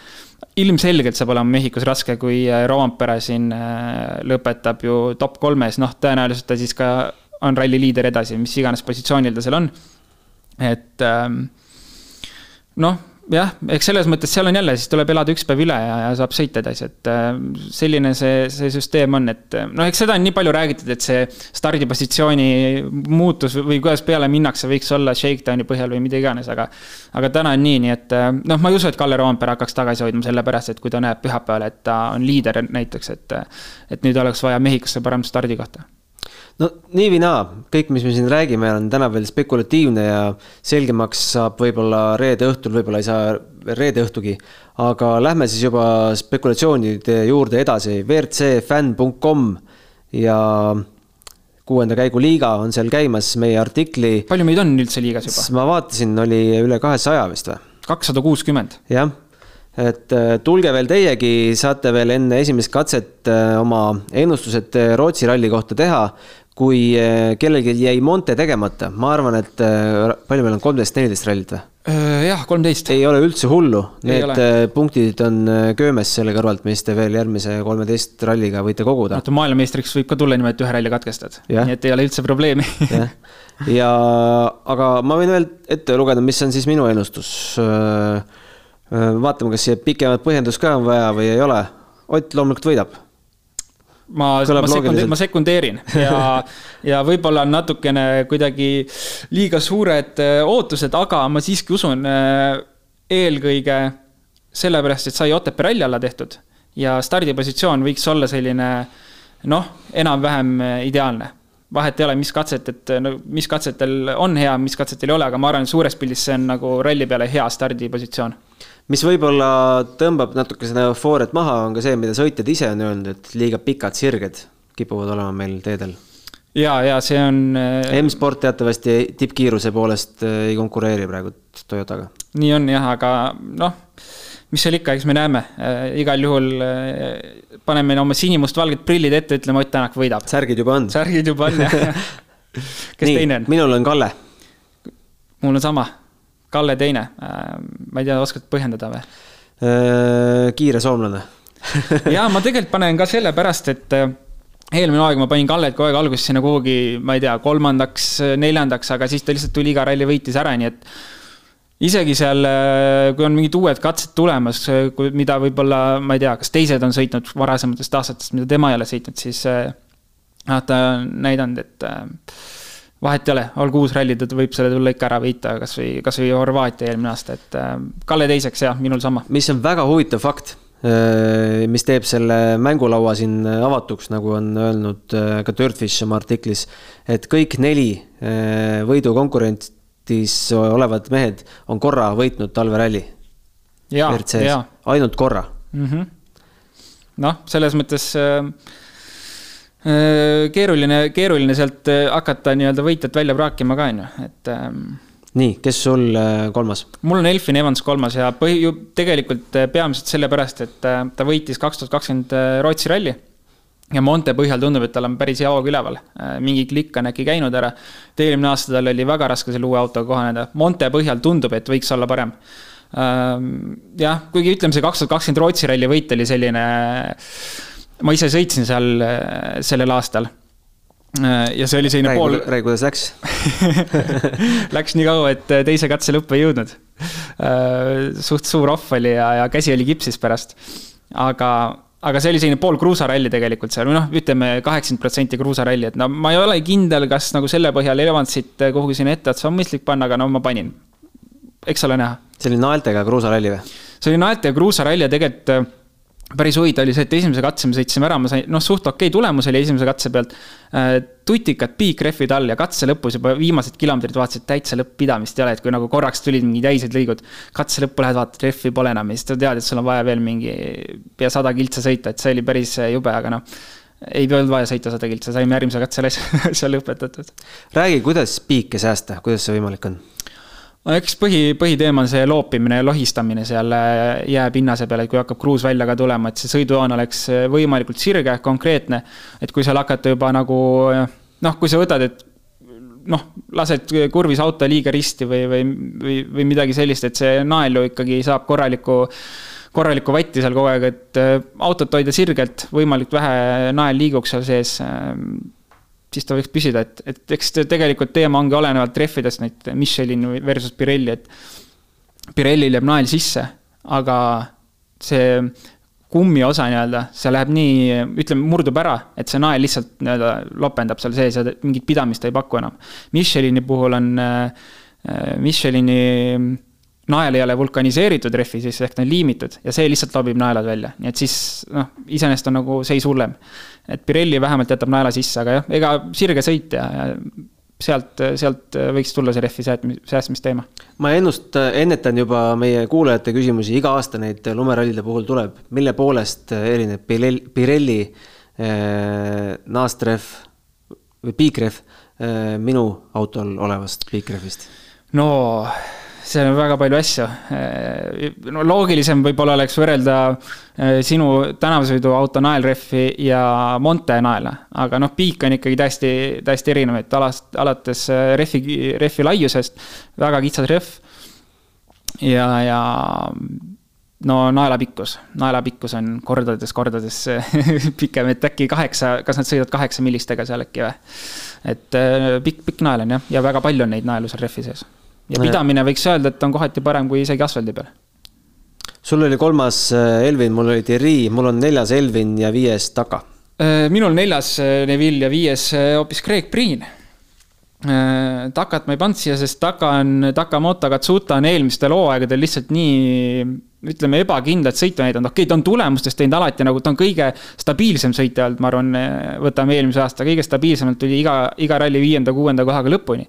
Ilmselgelt saab olema Mehhikos raske, kui äh, Roampere siin äh, lõpetab ju top kolmes, noh, tõenäoliselt ta siis ka on ralli liider edasi, mis iganes positsioonil ta seal on. et ähm, noh, jah, eks selles mõttes seal on jälle, siis tuleb elada üks päev üle ja, ja saab sõita edasi, et äh, selline see, see süsteem on, et äh, noh, eks seda on nii palju räägitud, et see stardipositsiooni muutus või kuidas peale minnakse, võiks olla shakedowni põhjal või mida iganes, aga aga täna on nii, nii et äh, noh, ma ei usu, et Kalle Roompere hakkaks tagasi hoidma sellepärast, et kui ta näeb pühapäeval, et ta on liider näiteks, et et nüüd oleks vaja Mehhikosse parem stardikohta no nii või naa, kõik, mis me siin räägime, on täna veel spekulatiivne ja selgemaks saab võib-olla reede õhtul, võib-olla ei saa reede õhtugi. aga lähme siis juba spekulatsioonide juurde edasi, WRCfan.com ja kuuenda käigu liiga on seal käimas, meie artikli. palju meid on üldse liigas juba? ma vaatasin, oli üle kahesaja vist või? kakssada kuuskümmend. jah et äh, tulge veel teiegi, saate veel enne esimest katset äh, oma ennustused äh, Rootsi ralli kohta teha kui eh, kellelgi jäi Monte tegemata, ma arvan, et eh, palju meil on, kolmteist, neliteist rallit või? Äh, jah, kolmteist. ei ole üldse hullu, need eh, punktid on köömes selle kõrvalt, mis te veel järgmise kolmeteist ralliga võite koguda. oota, maailmameistriks võib ka tulla niimoodi, et ühe ralli katkestad, nii et ei ole üldse probleemi jah, ja aga ma võin veel ette lugeda, mis on siis minu ennustus. vaatame, kas siia pikemat põhjendust ka on vaja või ei ole. Ott loomulikult võidab ma, ma sekundeerin, ma sekundeerin ja, ja võib-olla on natukene kuidagi liiga suured äh, ootused, aga ma siiski usun äh, eelkõige sellepärast, et sai Otepää ralli alla tehtud ja stardipositsioon võiks olla selline noh, enam-vähem äh, ideaalne. vahet ei ole, mis katset, et no mis katsetel on hea, mis katsetel ei ole, aga ma arvan, et suures pildis see on nagu ralli peale hea stardipositsioon mis võib-olla tõmbab natuke seda eufooriat maha, on ka see, mida sõitjad ise on öelnud, et liiga pikad sirged kipuvad olema meil teedel. ja, ja see on. Äh, M-sport teatavasti tippkiiruse poolest äh, ei konkureeri praegu Toyotaga. nii on jah, aga noh, mis seal ikka, eks me näeme äh,, igal juhul äh, paneme oma sinimustvalged prillid ette, ütleme Ott Tänak võidab. särgid juba on. särgid juba on jah kes nii, teine on? minul on Kalle. mul on sama Kalle teine, äh, ma ei tea, oskad põhjendada või? Äh, kiire soomlane ja ma tegelikult panen ka sellepärast, et äh, eelmine aeg ma panin Kallet kogu aeg alguses sinna kuhugi, ma ei tea, kolmandaks, neljandaks, aga siis ta lihtsalt tuli iga ralli võitis ära, nii et isegi seal, kui on mingid uued katsed tulemas, mida võib-olla, ma ei tea, kas teised on sõitnud varasematest aastatest, mida tema ei ole sõitnud, siis noh, ta on näidanud, et vahet ei ole, olgu uus ralli, ta võib selle tulla ikka ära võita, kasvõi, kasvõi Horvaatia eelmine aasta, et äh, Kalle teiseks jah, minul sama. mis on väga huvitav fakt, äh, mis teeb selle mängulaua siin avatuks, nagu on öelnud äh, ka Dirtfish oma artiklis, et kõik neli võidukonkurentsis olevad mehed on korra võitnud talveralli. ainult korra mm -hmm.. noh, selles mõttes äh, keeruline, keeruline sealt hakata nii-öelda võitjat välja praakima ka, on ju, et ähm, nii, kes sul kolmas? mul on Elfin Evans kolmas ja põhi, tegelikult peamiselt sellepärast, et ta võitis kaks tuhat kakskümmend Rootsi ralli ja Monte põhjal tundub, et tal on päris hea hoog üleval. Äh, mingi klikk on äkki käinud ära. eelmine aasta tal oli väga raske selle uue autoga kohaneda. Monte põhjal tundub, et võiks olla parem. Ähm, jah, kuigi ütleme, see kaks tuhat kakskümmend Rootsi ralli võit oli selline, ma ise sõitsin seal äh, sellel aastal äh, ja see oli selline räägi, pool. räägi, kuidas läks Läks nii kaua, et teise katse lõppu ei jõudnud. suht suur ohv oli ja, ja käsi oli kipsis pärast. aga aga see oli selline pool kruusaralli tegelikult seal või noh, ütleme kaheksakümmend protsenti kruusaralli, et no ma ei ole kindel, kas nagu selle põhjal Evansit kuhugi sinna etteotsa on mõistlik panna, aga no ma panin. eks ole näha. see oli naeltega kruusaralli või? see oli naeltega kruusaralli ja tegelikult päris huvitav oli see, et esimese katse me sõitsime ära, ma sain, noh, suht okei okay tulemus oli esimese katse pealt. Äh, tutikad piikrehvid all ja katse lõpus juba viimased kilomeetrid vaatasid täitsa lõpp-pidamist ei ole, et kui nagu korraks tulid mingid jäised lõigud. katse lõppu lähed, vaatad, rehvi pole enam ja siis sa tead, et sul on vaja veel mingi pea sada kiltsa sõita, et see oli päris jube, aga noh ei olnud vaja sõita sada kiltsa, saime järgmise katse asja lõpetatud. räägi, kuidas piike säästa, kuidas see võimalik on? No eks põhi, põhiteema on see loopimine ja lohistamine seal äh, jääpinnase peal, et kui hakkab kruus välja ka tulema, et see sõidujoon oleks äh, võimalikult sirge, konkreetne. et kui seal hakata juba nagu noh, kui sa võtad, et noh, lased kurvis auto liiga risti või, või, või, või midagi sellist, et see nael ju ikkagi saab korraliku korralikku vatti seal kogu aeg, et äh, autot hoida sirgelt, võimalikult vähe nael liiguks seal sees siis ta võiks püsida, et, et eks tegelikult teema ongi olenevalt rehvidest, neid Michelin versus Pirelli, et Pirellil jääb nael sisse, aga see kummi osa nii-öelda, see läheb nii, ütleme, murdub ära, et see nael lihtsalt nii-öelda lopendab seal sees ja mingit pidamist ei paku enam. Michelini puhul on äh, Michelini nael ei ole vulkaniseeritud rehvi sisse ehk ta on liimitud ja see lihtsalt lobib naelad välja, nii et siis noh, iseenesest on nagu seis hullem. et Pirelli vähemalt jätab naela sisse, aga jah, ega sirge sõit ja, ja sealt, sealt võiks tulla see rehvi säästmisteema. ma ennust, ennetan juba meie kuulajate küsimusi, iga aasta neid lumerallide puhul tuleb, mille poolest erineb Pirelli, Pirelli eh, naastrehv või piikrehv eh, minu autol olevast piikrehvist? no seal on väga palju asju. no loogilisem võib-olla oleks võrrelda eh, sinu tänavasõiduauto naelrehvi ja Monte naela, aga noh, piik on ikkagi täiesti, täiesti erinev, et alast, alates eh, rehvi, rehvi laiusest, väga kitsas rehv. ja, ja no naela pikkus, naela pikkus on kordades, kordades pikem, et äkki kaheksa, kas nad sõidavad kaheksa millistega seal äkki või? et pikk, pikk nael on jah, ja väga palju on neid naelu seal rehvi sees ja pidamine võiks öelda, et on kohati parem kui isegi asfaldi peal. sul oli kolmas äh, Elvin, mul oli Thierry, mul on neljas Elvin ja viies Taka. Äh, minul neljas äh, Neville ja viies hoopis Craig Priin. Takat ma ei pannud siia, sest Taka on, Takamoto Katsuta on eelmistel hooaegadel lihtsalt nii ütleme, ebakindlat sõitu näidanud, okei okay,, ta on tulemustest teinud alati nagu, ta on kõige stabiilsem sõitja olnud, ma arvan, võtame eelmise aasta, kõige stabiilsemalt tuli iga, iga ralli viienda-kuuenda kohaga lõpuni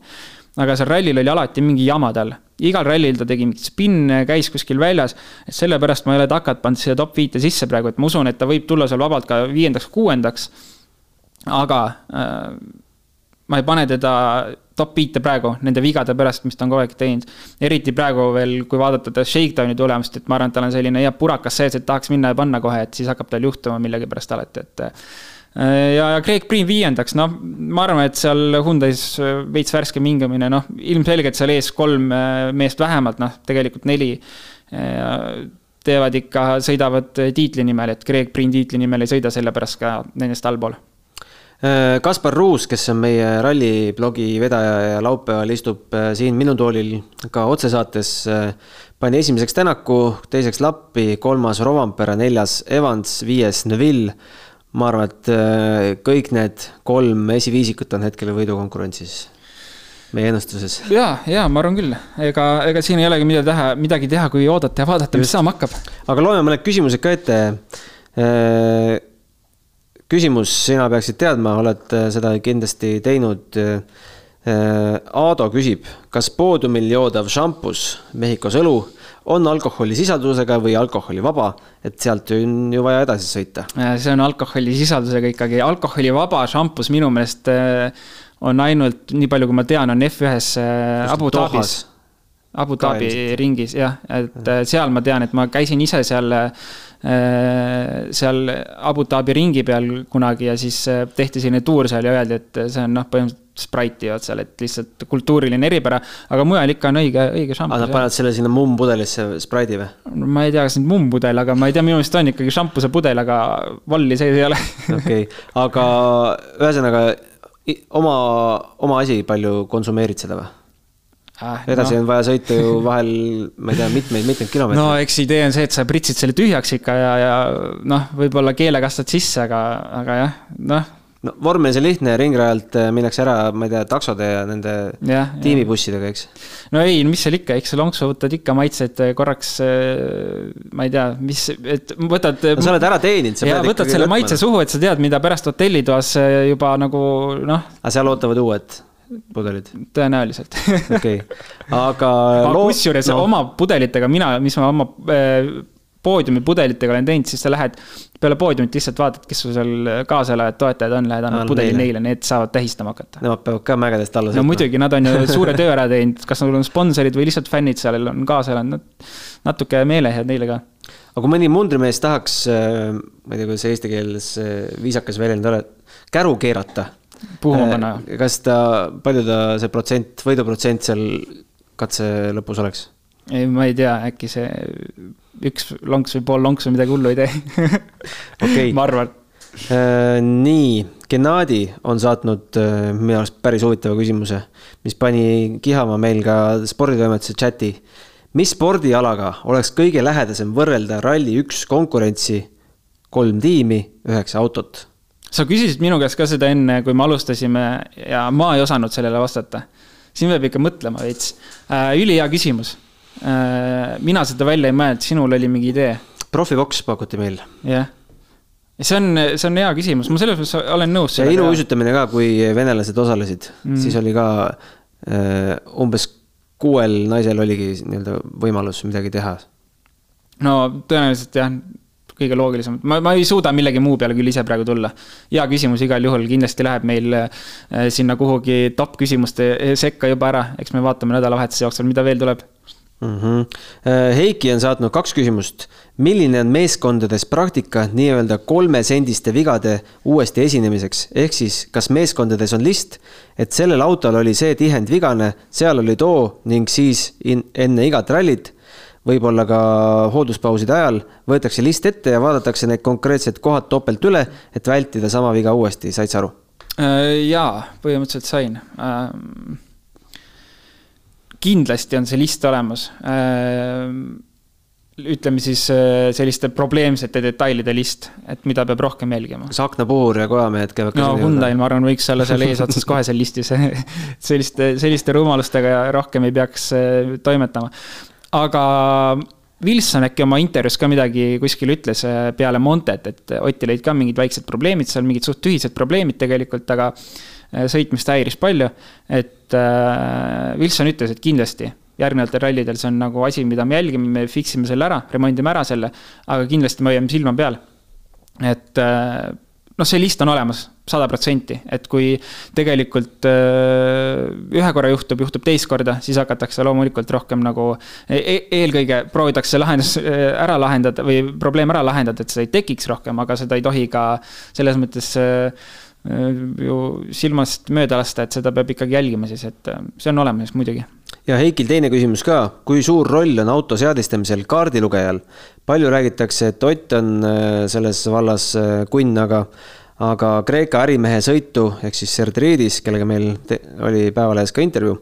aga seal rallil oli alati mingi jama tal. igal rallil ta tegi mingit spinne, käis kuskil väljas. et sellepärast ma ei ole takat pannud siia top viite sisse praegu, et ma usun, et ta võib tulla seal vabalt ka viiendaks-kuuendaks. aga äh, ma ei pane teda top viite praegu nende vigade pärast, mis ta on kogu aeg teinud. eriti praegu veel, kui vaadata ta shakedowni tulemust, et ma arvan, et tal on selline hea purakas sees, et tahaks minna ja panna kohe, et siis hakkab tal juhtuma millegipärast alati, et Äh, ja, ja Craig Green viiendaks, noh, ma arvan, et seal Hyundai's äh, veits värskem hingamine, noh, ilmselgelt seal ees kolm äh, meest vähemalt, noh, tegelikult neli. teevad ikka, sõidavad tiitli nimel, et Craig Green tiitli nimel ei sõida, sellepärast ka nendest allpool. Kaspar Ruus, kes on meie ralliblogi vedaja ja laupäeval istub siin minu toolil ka otsesaates, pani esimeseks Tänaku, teiseks Lappi, kolmas Rovampere, neljas Evans, viies Neville ma arvan, et äh, kõik need kolm esiviisikut on hetkel võidukonkurentsis meie ennustuses. ja, ja ma arvan küll, ega, ega siin ei olegi midagi teha, midagi teha, kui oodata ja vaadata, mis saama hakkab. aga loeme mõned küsimused ka ette. Äh, küsimus, sina peaksid teadma, oled äh, seda kindlasti teinud. Aado küsib, kas poodiumil joodav šampus Mehhikos õlu on alkoholisisaldusega või alkoholivaba, et sealt on ju vaja edasi sõita? see on alkoholisisaldusega ikkagi, alkoholivaba šampus minu meelest on ainult, nii palju kui ma tean, on F1-s Abu Dhabis. Abu Dhabi ringis jah, et seal ma tean, et ma käisin ise seal Äh, seal Abu Dhabi ringi peal kunagi ja siis äh, tehti selline tuur seal ja öeldi, et see on noh, põhimõtteliselt Sprite'i jood seal, et lihtsalt kultuuriline eripära, aga mujal ikka on õige, õige šampus. aga nad panevad selle sinna mummpudelisse, Sprite'i või? ma ei tea, kas nüüd mummpudel, aga ma ei tea, minu meelest on ikkagi šampuse pudel, aga valli sees ei ole. okei, aga ühesõnaga oma, oma asi, palju konsumeerid seda või? äh,. edasi no. on vaja sõita ju vahel, ma ei tea, mitmeid-mitmeid kilomeetreid. no eks idee on see, et sa pritsid selle tühjaks ikka ja, ja noh, võib-olla keelega astad sisse, aga, aga jah, noh no vormelis on lihtne, ringrajalt äh, minnakse ära, ma ei tea, taksode ja nende ja, tiimibussidega, eks. no ei, mis seal ikka, eks lonksu võtad ikka maitsed äh, korraks, äh, ma ei tea, mis, et võtad. no sa oled ära teeninud. ja võtad selle maitse suhu, et sa tead, mida pärast hotellitoas juba nagu noh. aga seal ootavad uued pudelid? tõenäoliselt. okei, aga. aga kusjuures no. oma pudelitega mina, mis ma oma äh, poodiumi pudelitega olen teinud, siis sa lähed peale poodiumit lihtsalt vaatad, kes sul seal kaasalajad, toetajad on, lähed annad pudeli neile, neile, need saavad tähistama hakata. Nemad peavad ka mägedest alla sõitma. no muidugi, nad on ju suure töö ära teinud, kas nad on sponsorid või lihtsalt fännid seal on kaasa elanud, natuke meelehead neile ka. aga kui mõni mundrimees tahaks, äh, ma ei tea, kuidas eesti keeles äh, viisakas väljend ole, käru keerata puhuma äh, panna. kas ta, palju ta see protsent, võiduprotsent seal katse lõpus oleks? ei, ma ei tea, äkki see üks lonks või pool lonksu midagi hullu ei tee okei ma arvan äh,. nii, Gennadi on saatnud äh, minu arust päris huvitava küsimuse, mis pani kihama meil ka sporditoimetuse chati. mis spordialaga oleks kõige lähedasem võrrelda Rally1 konkurentsi, kolm tiimi, üheksa autot sa küsisid minu käest ka seda enne, kui me alustasime ja ma ei osanud sellele vastata. siin peab ikka mõtlema veits äh,. ülihea küsimus. Mina seda välja ei mõelnud, sinul oli mingi idee? profivoks pakuti meil. jah see on, see on hea küsimus, ma selles mõttes olen nõus. ja iluuisutamine ka, kui venelased osalesid mm., siis oli ka äh, umbes kuuel naisel oligi nii-öelda võimalus midagi teha. no tõenäoliselt jah, kõige loogilisemad, ma, ma ei suuda millegi muu peale küll ise praegu tulla. hea küsimus igal juhul, kindlasti läheb meil äh, sinna kuhugi top küsimuste sekka juba ära, eks me vaatame nädalavahetuse jooksul, mida veel tuleb mm. -hmm. Heiki on saatnud kaks küsimust. milline on meeskondades praktika nii-öelda kolmesendiste vigade uuesti esinemiseks, ehk siis kas meeskondades on list, et sellel autol oli see tihend vigane, seal oli too ning siis in, enne igat rallit võib-olla ka hoolduspauside ajal võetakse list ette ja vaadatakse need konkreetsed kohad topelt üle, et vältida sama viga uuesti, said sa aru? Äh, jaa, põhimõtteliselt sain. Ähm, kindlasti on see list olemas. Ähm, ütleme siis äh, selliste probleemsete detailide list, et mida peab rohkem jälgima. kas aknapuhur ja kojamehed käivad ka no Hyundai'l ma arvan, võiks olla seal eesotsas kohe seal listis selliste, selliste rumalustega rohkem ei peaks äh, toimetama aga Wilson äkki oma intervjuus ka midagi kuskil ütles äh, peale Montet, et Otil olid ka mingid väiksed probleemid seal, mingid suht tühised probleemid tegelikult, aga äh, sõitmist häiris palju. et äh, Wilson ütles, et kindlasti järgnevatel rallidel see on nagu asi, mida me jälgime, me fix ime selle ära, remondime ära selle, aga kindlasti me hoiame silma peal. et äh, noh, see list on olemas, sada protsenti, et kui tegelikult äh, ühe korra juhtub, juhtub teist korda, siis hakatakse loomulikult rohkem nagu e. e eelkõige proovitakse lahendus äh, ära lahendada või probleem ära lahendada, et seda ei tekiks rohkem, aga seda ei tohi ka selles mõttes äh, ju silmast mööda lasta, et seda peab ikkagi jälgima siis, et see on olemas muidugi. ja Heikil teine küsimus ka, kui suur roll on auto seadistamisel kaardilugejal? palju räägitakse, et Ott on selles vallas kunn, aga aga Kreeka ärimehe sõitu ehk siis Serdridis, kellega meil oli Päevalehes ka intervjuu.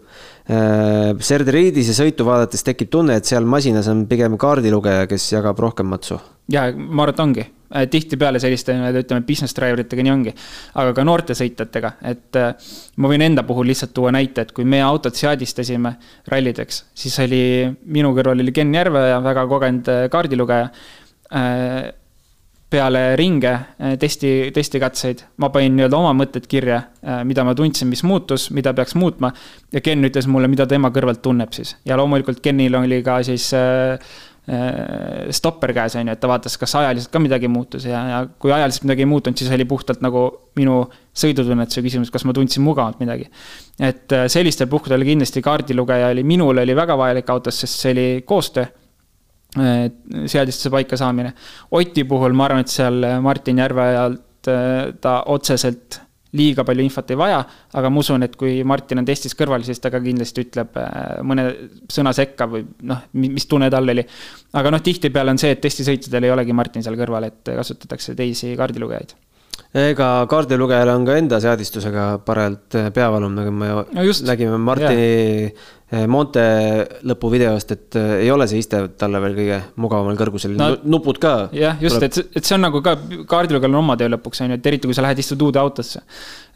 Äh, Serdridise sõitu vaadates tekib tunne, et seal masinas on pigem kaardilugeja, kes jagab rohkem matsu. ja ma arvan, et ongi, äh, tihtipeale selliste, ütleme, business driver itega nii ongi. aga ka noorte sõitjatega, et äh, ma võin enda puhul lihtsalt tuua näite, et kui me autot seadistasime rallideks, siis oli, minu kõrval oli Ken Järveoja, väga kogenud kaardilugeja peale ringe testi, testikatseid, ma panin nii-öelda oma mõtted kirja, mida ma tundsin, mis muutus, mida peaks muutma. ja Ken ütles mulle, mida tema kõrvalt tunneb siis ja loomulikult Kenil oli ka siis äh, Äh, stopper käes, on ju, et ta vaatas, kas ajaliselt ka midagi muutus ja, ja kui ajaliselt midagi ei muutunud, siis oli puhtalt nagu minu sõidutunnetuse küsimus, kas ma tundsin mugavalt midagi. et äh, sellistel puhkudel kindlasti kaardilugeja oli, minul oli väga vajalik autos, sest see oli koostöö äh, seadistuse paika saamine. Oti puhul ma arvan, et seal Martin Järveojalt ta otseselt liiga palju infot ei vaja, aga ma usun, et kui Martin on testis kõrval, siis ta ka kindlasti ütleb äh, mõne sõna sekka või noh, mis tunne tal oli. aga noh, tihtipeale on see, et testisõitudel ei olegi Martin seal kõrval, et kasutatakse teisi kaardilugejaid ega kaardilugejal on ka enda seadistusega parajalt peavalum, nagu me no just, nägime Martini yeah Eh, Monte lõpuvideost, et eh, ei ole see iste talle veel kõige mugavamal kõrgusel no,, nupud ka. jah, just et, et see on nagu ka kaardilugejal on oma töö lõpuks, on ju, et eriti kui sa lähed istud uude autosse.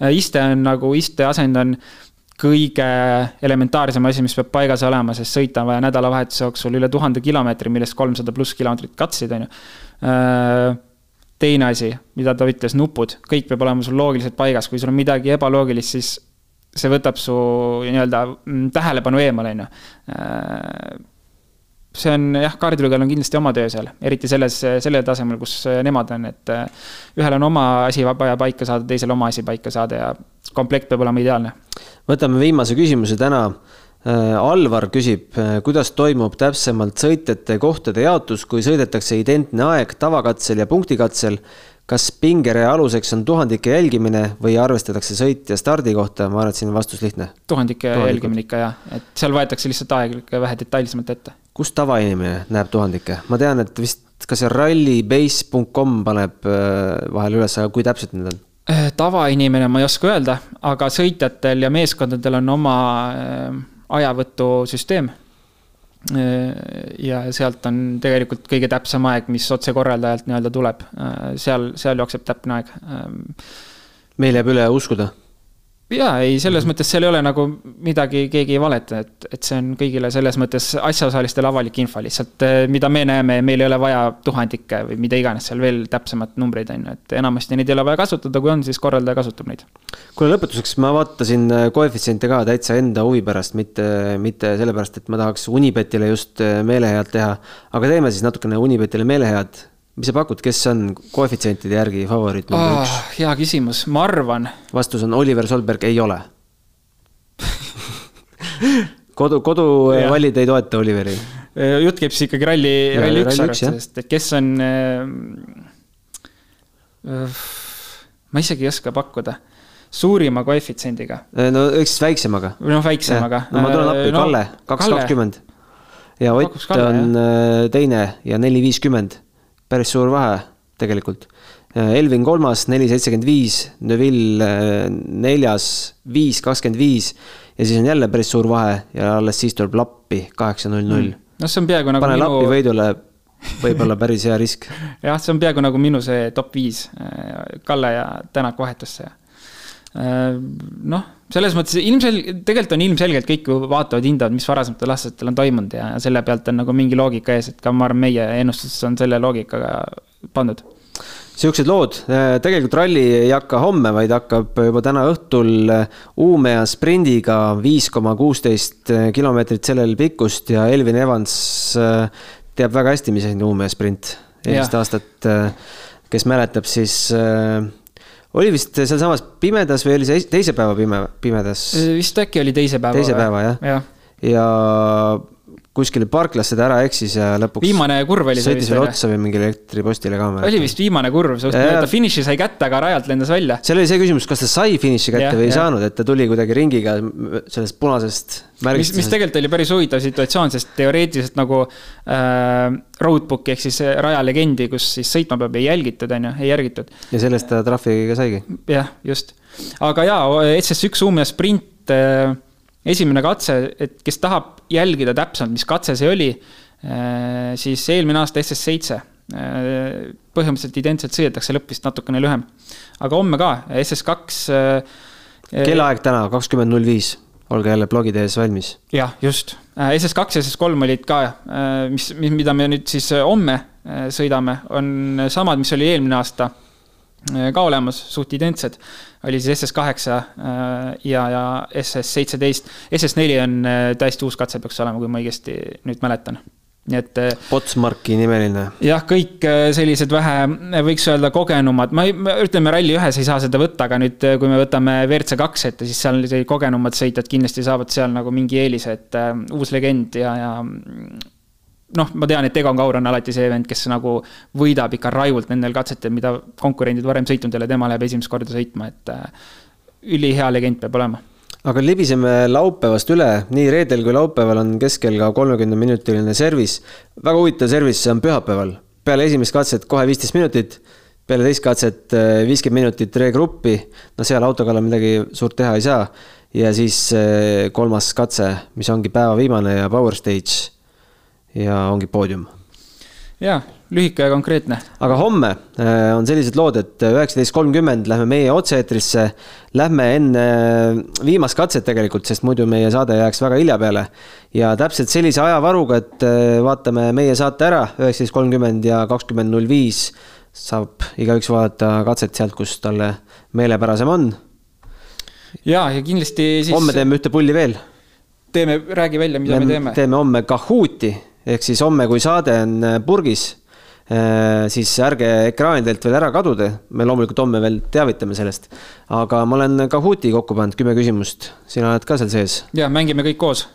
Eh, iste on nagu, iste asend on kõige elementaarsem asi, mis peab paigas olema, sest sõita on vaja nädalavahetuse jooksul üle tuhande kilomeetri, millest kolmsada pluss kilomeetrit katseid, on ju. Teine asi, mida ta ütles, nupud, kõik peab olema sul loogiliselt paigas, kui sul on midagi ebaloogilist, siis see võtab su nii-öelda mm, tähelepanu eemale, on ju. Äh, see on jah, kaardilugejal on kindlasti oma töö seal, eriti selles, sellel tasemel, kus nemad on, et äh, ühel on oma asi vaja paika saada, teisel oma asi paika saada ja komplekt peab olema ideaalne. võtame viimase küsimuse täna. Äh, Alvar küsib, kuidas toimub täpsemalt sõitjate kohtade jaotus, kui sõidetakse identne aeg tavakatsel ja punktikatsel kas pingerea aluseks on tuhandike jälgimine või arvestatakse sõitja stardikohta, ma arvan, et siin on vastus lihtne. tuhandike jälgimine ikka jah, et seal võetakse lihtsalt aeg vähe detailsemalt ette. kus tavainimene näeb tuhandikke, ma tean, et vist ka see rallybase.com paneb äh, vahel üles, aga kui täpselt need on? Äh, tavainimene ma ei oska öelda, aga sõitjatel ja meeskondadel on oma äh, ajavõtusüsteem. Äh, ja sealt on tegelikult kõige täpsem aeg, mis otsekorraldajalt nii-öelda tuleb, äh, seal, seal jookseb täpne aeg. Ähm, meil jääb üle uskuda jaa, ei, selles mõttes seal ei ole nagu midagi, keegi ei valeta, et, et see on kõigile selles mõttes asjaosalistele avalik info lihtsalt, eh, mida me näeme, meil ei ole vaja tuhandikke või mida iganes seal veel täpsemat numbreid on ju, et enamasti neid ei ole vaja kasutada, kui on, siis korraldaja kasutab neid. kuule, lõpetuseks ma vaatasin eh, koefitsiente ka täitsa enda huvi pärast, mitte, mitte sellepärast, et ma tahaks Unibetile just eh, meelehead teha, aga teeme siis natukene Unibetile meelehead mis sa pakud, kes on koefitsientide järgi favoriit number oh, üks? hea küsimus, ma arvan. vastus on Oliver Solberg ei ole kodu, koduvallid ei toeta Oliveri. jutt käib siis ikkagi ralli, ralli üks arvestusest, et kes on äh,. ma isegi ei oska pakkuda suurima koefitsiendiga. no eks väiksemaga. noh, väiksemaga. no ma tulen appi no,, Kalle, kaks kakskümmend. ja Ott on jah. teine ja neli viiskümmend päris suur vahe tegelikult. Äh, Elvin kolmas, neli seitsekümmend viis, Neville äh, neljas, viis kakskümmend viis ja siis on jälle päris suur vahe ja alles siis tuleb lappi kaheksa null null. Noh, see on peaaegu nagu pane minu... lappi võidule, võib-olla päris hea risk. jah, see on peaaegu nagu minu see top viis, äh, Kalle ja Tänak vahetusse noh, selles mõttes ilmsel-, tegelikult on ilmselgelt kõik ju vaatavad, hindavad, mis varasematel aastatel on toimunud ja selle pealt on nagu mingi loogika ees, et ka ma arvan, meie ennustus on selle loogikaga pandud. Siuksed lood, tegelikult ralli ei hakka homme, vaid hakkab juba täna õhtul Uumea sprindiga viis koma kuusteist kilomeetrit sellel pikkust ja Elvin Evans teab väga hästi, mis on Uumea sprint eelmist aastat. kes mäletab, siis oli vist sealsamas pimedas või oli see teise päeva pime, pimedas? vist äkki oli teise päeva. teise päeva jah ja. ja kuskile parklasse ta ära eksis ja lõpuks. viimane kurv oli see vist. sõitis veel otsa või mingile elektripostile ka. oli vist viimane kurv, ta finiši sai kätte, aga rajalt lendas välja. seal oli see küsimus, kas ta sai finiši kätte ja, või ei ja. saanud, et ta tuli kuidagi ringiga sellest punasest märgistusest. mis tegelikult oli päris huvitav situatsioon, sest teoreetiliselt nagu äh, roadbook'i ehk siis rajalegendi, kus siis sõitma peab, ei jälgitud, on ju, ei järgitud. ja sellest ta trahvi ka saigi. jah, just. aga jaa, SS1 Umeå sprint äh, esimene katse, et kes tahab jälgida täpsemalt, mis katse see oli, äh, siis eelmine aasta SS7 äh, põhimõtteliselt identselt sõidetakse, lõpp vist natukene lühem. aga homme ka, SS2. Äh, kellaaeg täna, kakskümmend null viis, olge jälle blogide ees valmis. jah, just, SS2 ja SS3 olid ka, mis, mis, mida me nüüd siis homme sõidame, on samad, mis oli eelmine aasta ka olemas, suht identsed. oli siis SS8 ja, ja SS17. SS4 on täiesti uus katse peaks olema, kui ma õigesti nüüd mäletan nii et. Potsmarki nimeline. jah, kõik äh, sellised vähe, võiks öelda kogenumad, ma ei, ütleme Rally ühes ei saa seda võtta, aga nüüd, äh, kui me võtame WRC kaks ette, siis seal kogenumad sõitjad kindlasti saavad seal nagu mingi eelise, et äh, uus legend ja, ja noh, ma tean, et Egon Kaur on alati see vend, kes nagu võidab ikka rajult nendel katsetel, mida konkurendid varem sõitnud ei ole, tema läheb esimest korda sõitma, et äh, ülihea legend peab olema aga libiseme laupäevast üle, nii reedel kui laupäeval on keskel ka kolmekümneminutiline servis. väga huvitav servis, see on pühapäeval. peale esimest katset kohe viisteist minutit, peale teist katset äh, viiskümmend minutit regruppi, no seal auto kallal midagi suurt teha ei saa. ja siis äh, kolmas katse, mis ongi päeva viimane ja power stage. Ja ongi poodium. jaa lühike ja konkreetne. aga homme äh, on sellised lood, et üheksateist kolmkümmend lähme meie otse-eetrisse. Lähme enne äh, viimast katset tegelikult, sest muidu meie saade jääks väga hilja peale. ja täpselt sellise ajavaruga, et äh, vaatame meie saate ära, üheksateist kolmkümmend ja kakskümmend null viis saab igaüks vaadata katset sealt, kus talle meelepärasem on. ja, ja kindlasti siis. homme teeme ühte pulli veel. teeme, räägi välja, mida me teeme. teeme homme Kahooti ehk siis homme, kui saade on purgis Äh, siis ärge ekraanidelt veel ära kaduge, me loomulikult homme veel teavitame sellest. aga ma olen Kahooti kokku pannud, kümme küsimust, sina oled ka seal sees? ja, mängime kõik koos.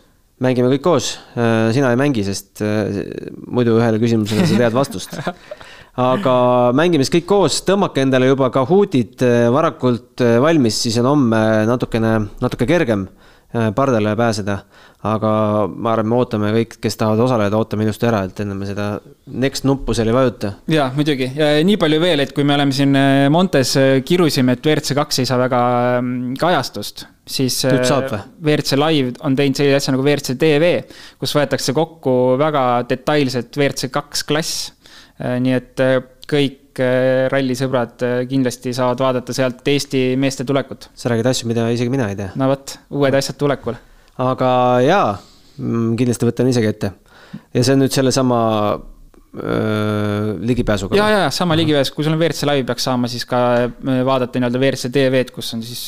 mängime kõik koos, äh, sina ei mängi, sest äh, muidu ühele küsimusele sa tead vastust. aga mängime siis kõik koos, tõmmake endale juba Kahootid varakult valmis, siis on homme natukene, natuke kergem pardale pääseda aga ma arvan, me ootame kõik, kes tahavad osaleda, ootame ilusti ära, et enne me seda next nuppu seal ei vajuta. ja muidugi ja nii palju veel, et kui me oleme siin äh, Montes äh, kirusime, et WRC kaks ei saa väga mm, kajastust, siis äh, WRC Live on teinud sellise asja nagu WRC tv, kus võetakse kokku väga detailselt WRC kaks klass. nii et kõik rallisõbrad kindlasti saavad vaadata sealt Eesti meeste tulekut. sa räägid asju, mida isegi mina ei tea. no vot, uued asjad tulekul aga jaa, mm, kindlasti võtan isegi ette. ja see on nüüd sellesama ligipääsuga. ja, ja, sama ligipääs, kui sul on WRC Live, peaks saama siis ka vaadata nii-öelda WRC tv-d, kus on siis,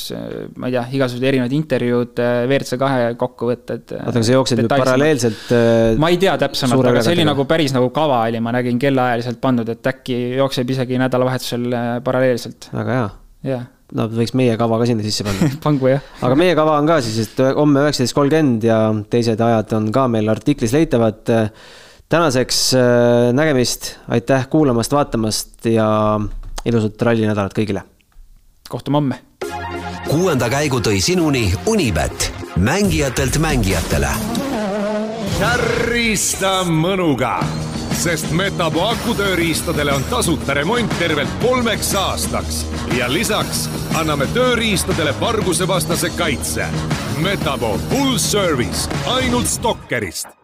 ma ei tea, igasugused erinevad intervjuud, WRC kahe kokkuvõtted. oota, aga see jookseb nüüd paralleelselt? ma ei tea täpsemalt, aga see oli nagu päris nagu kava oli, ma nägin kellaajaliselt pandud, et äkki jookseb isegi nädalavahetusel paralleelselt. väga hea. jah no võiks meie kava ka sinna sisse panna pangu jah. aga meie kava on ka siis, et homme üheksateist kolmkümmend ja teised ajad on ka meil artiklis leitavad. Tänaseks äh, nägemist, aitäh kuulamast, vaatamast ja ilusat rallinädalat kõigile. kohtume homme. kuuenda käigu tõi sinuni Unibet, mängijatelt mängijatele. kärrista mõnuga sest Metapo akutööriistadele on tasuta remont tervelt kolmeks aastaks ja lisaks anname tööriistadele vargusevastase kaitse. Metapo full service ainult Stalkerist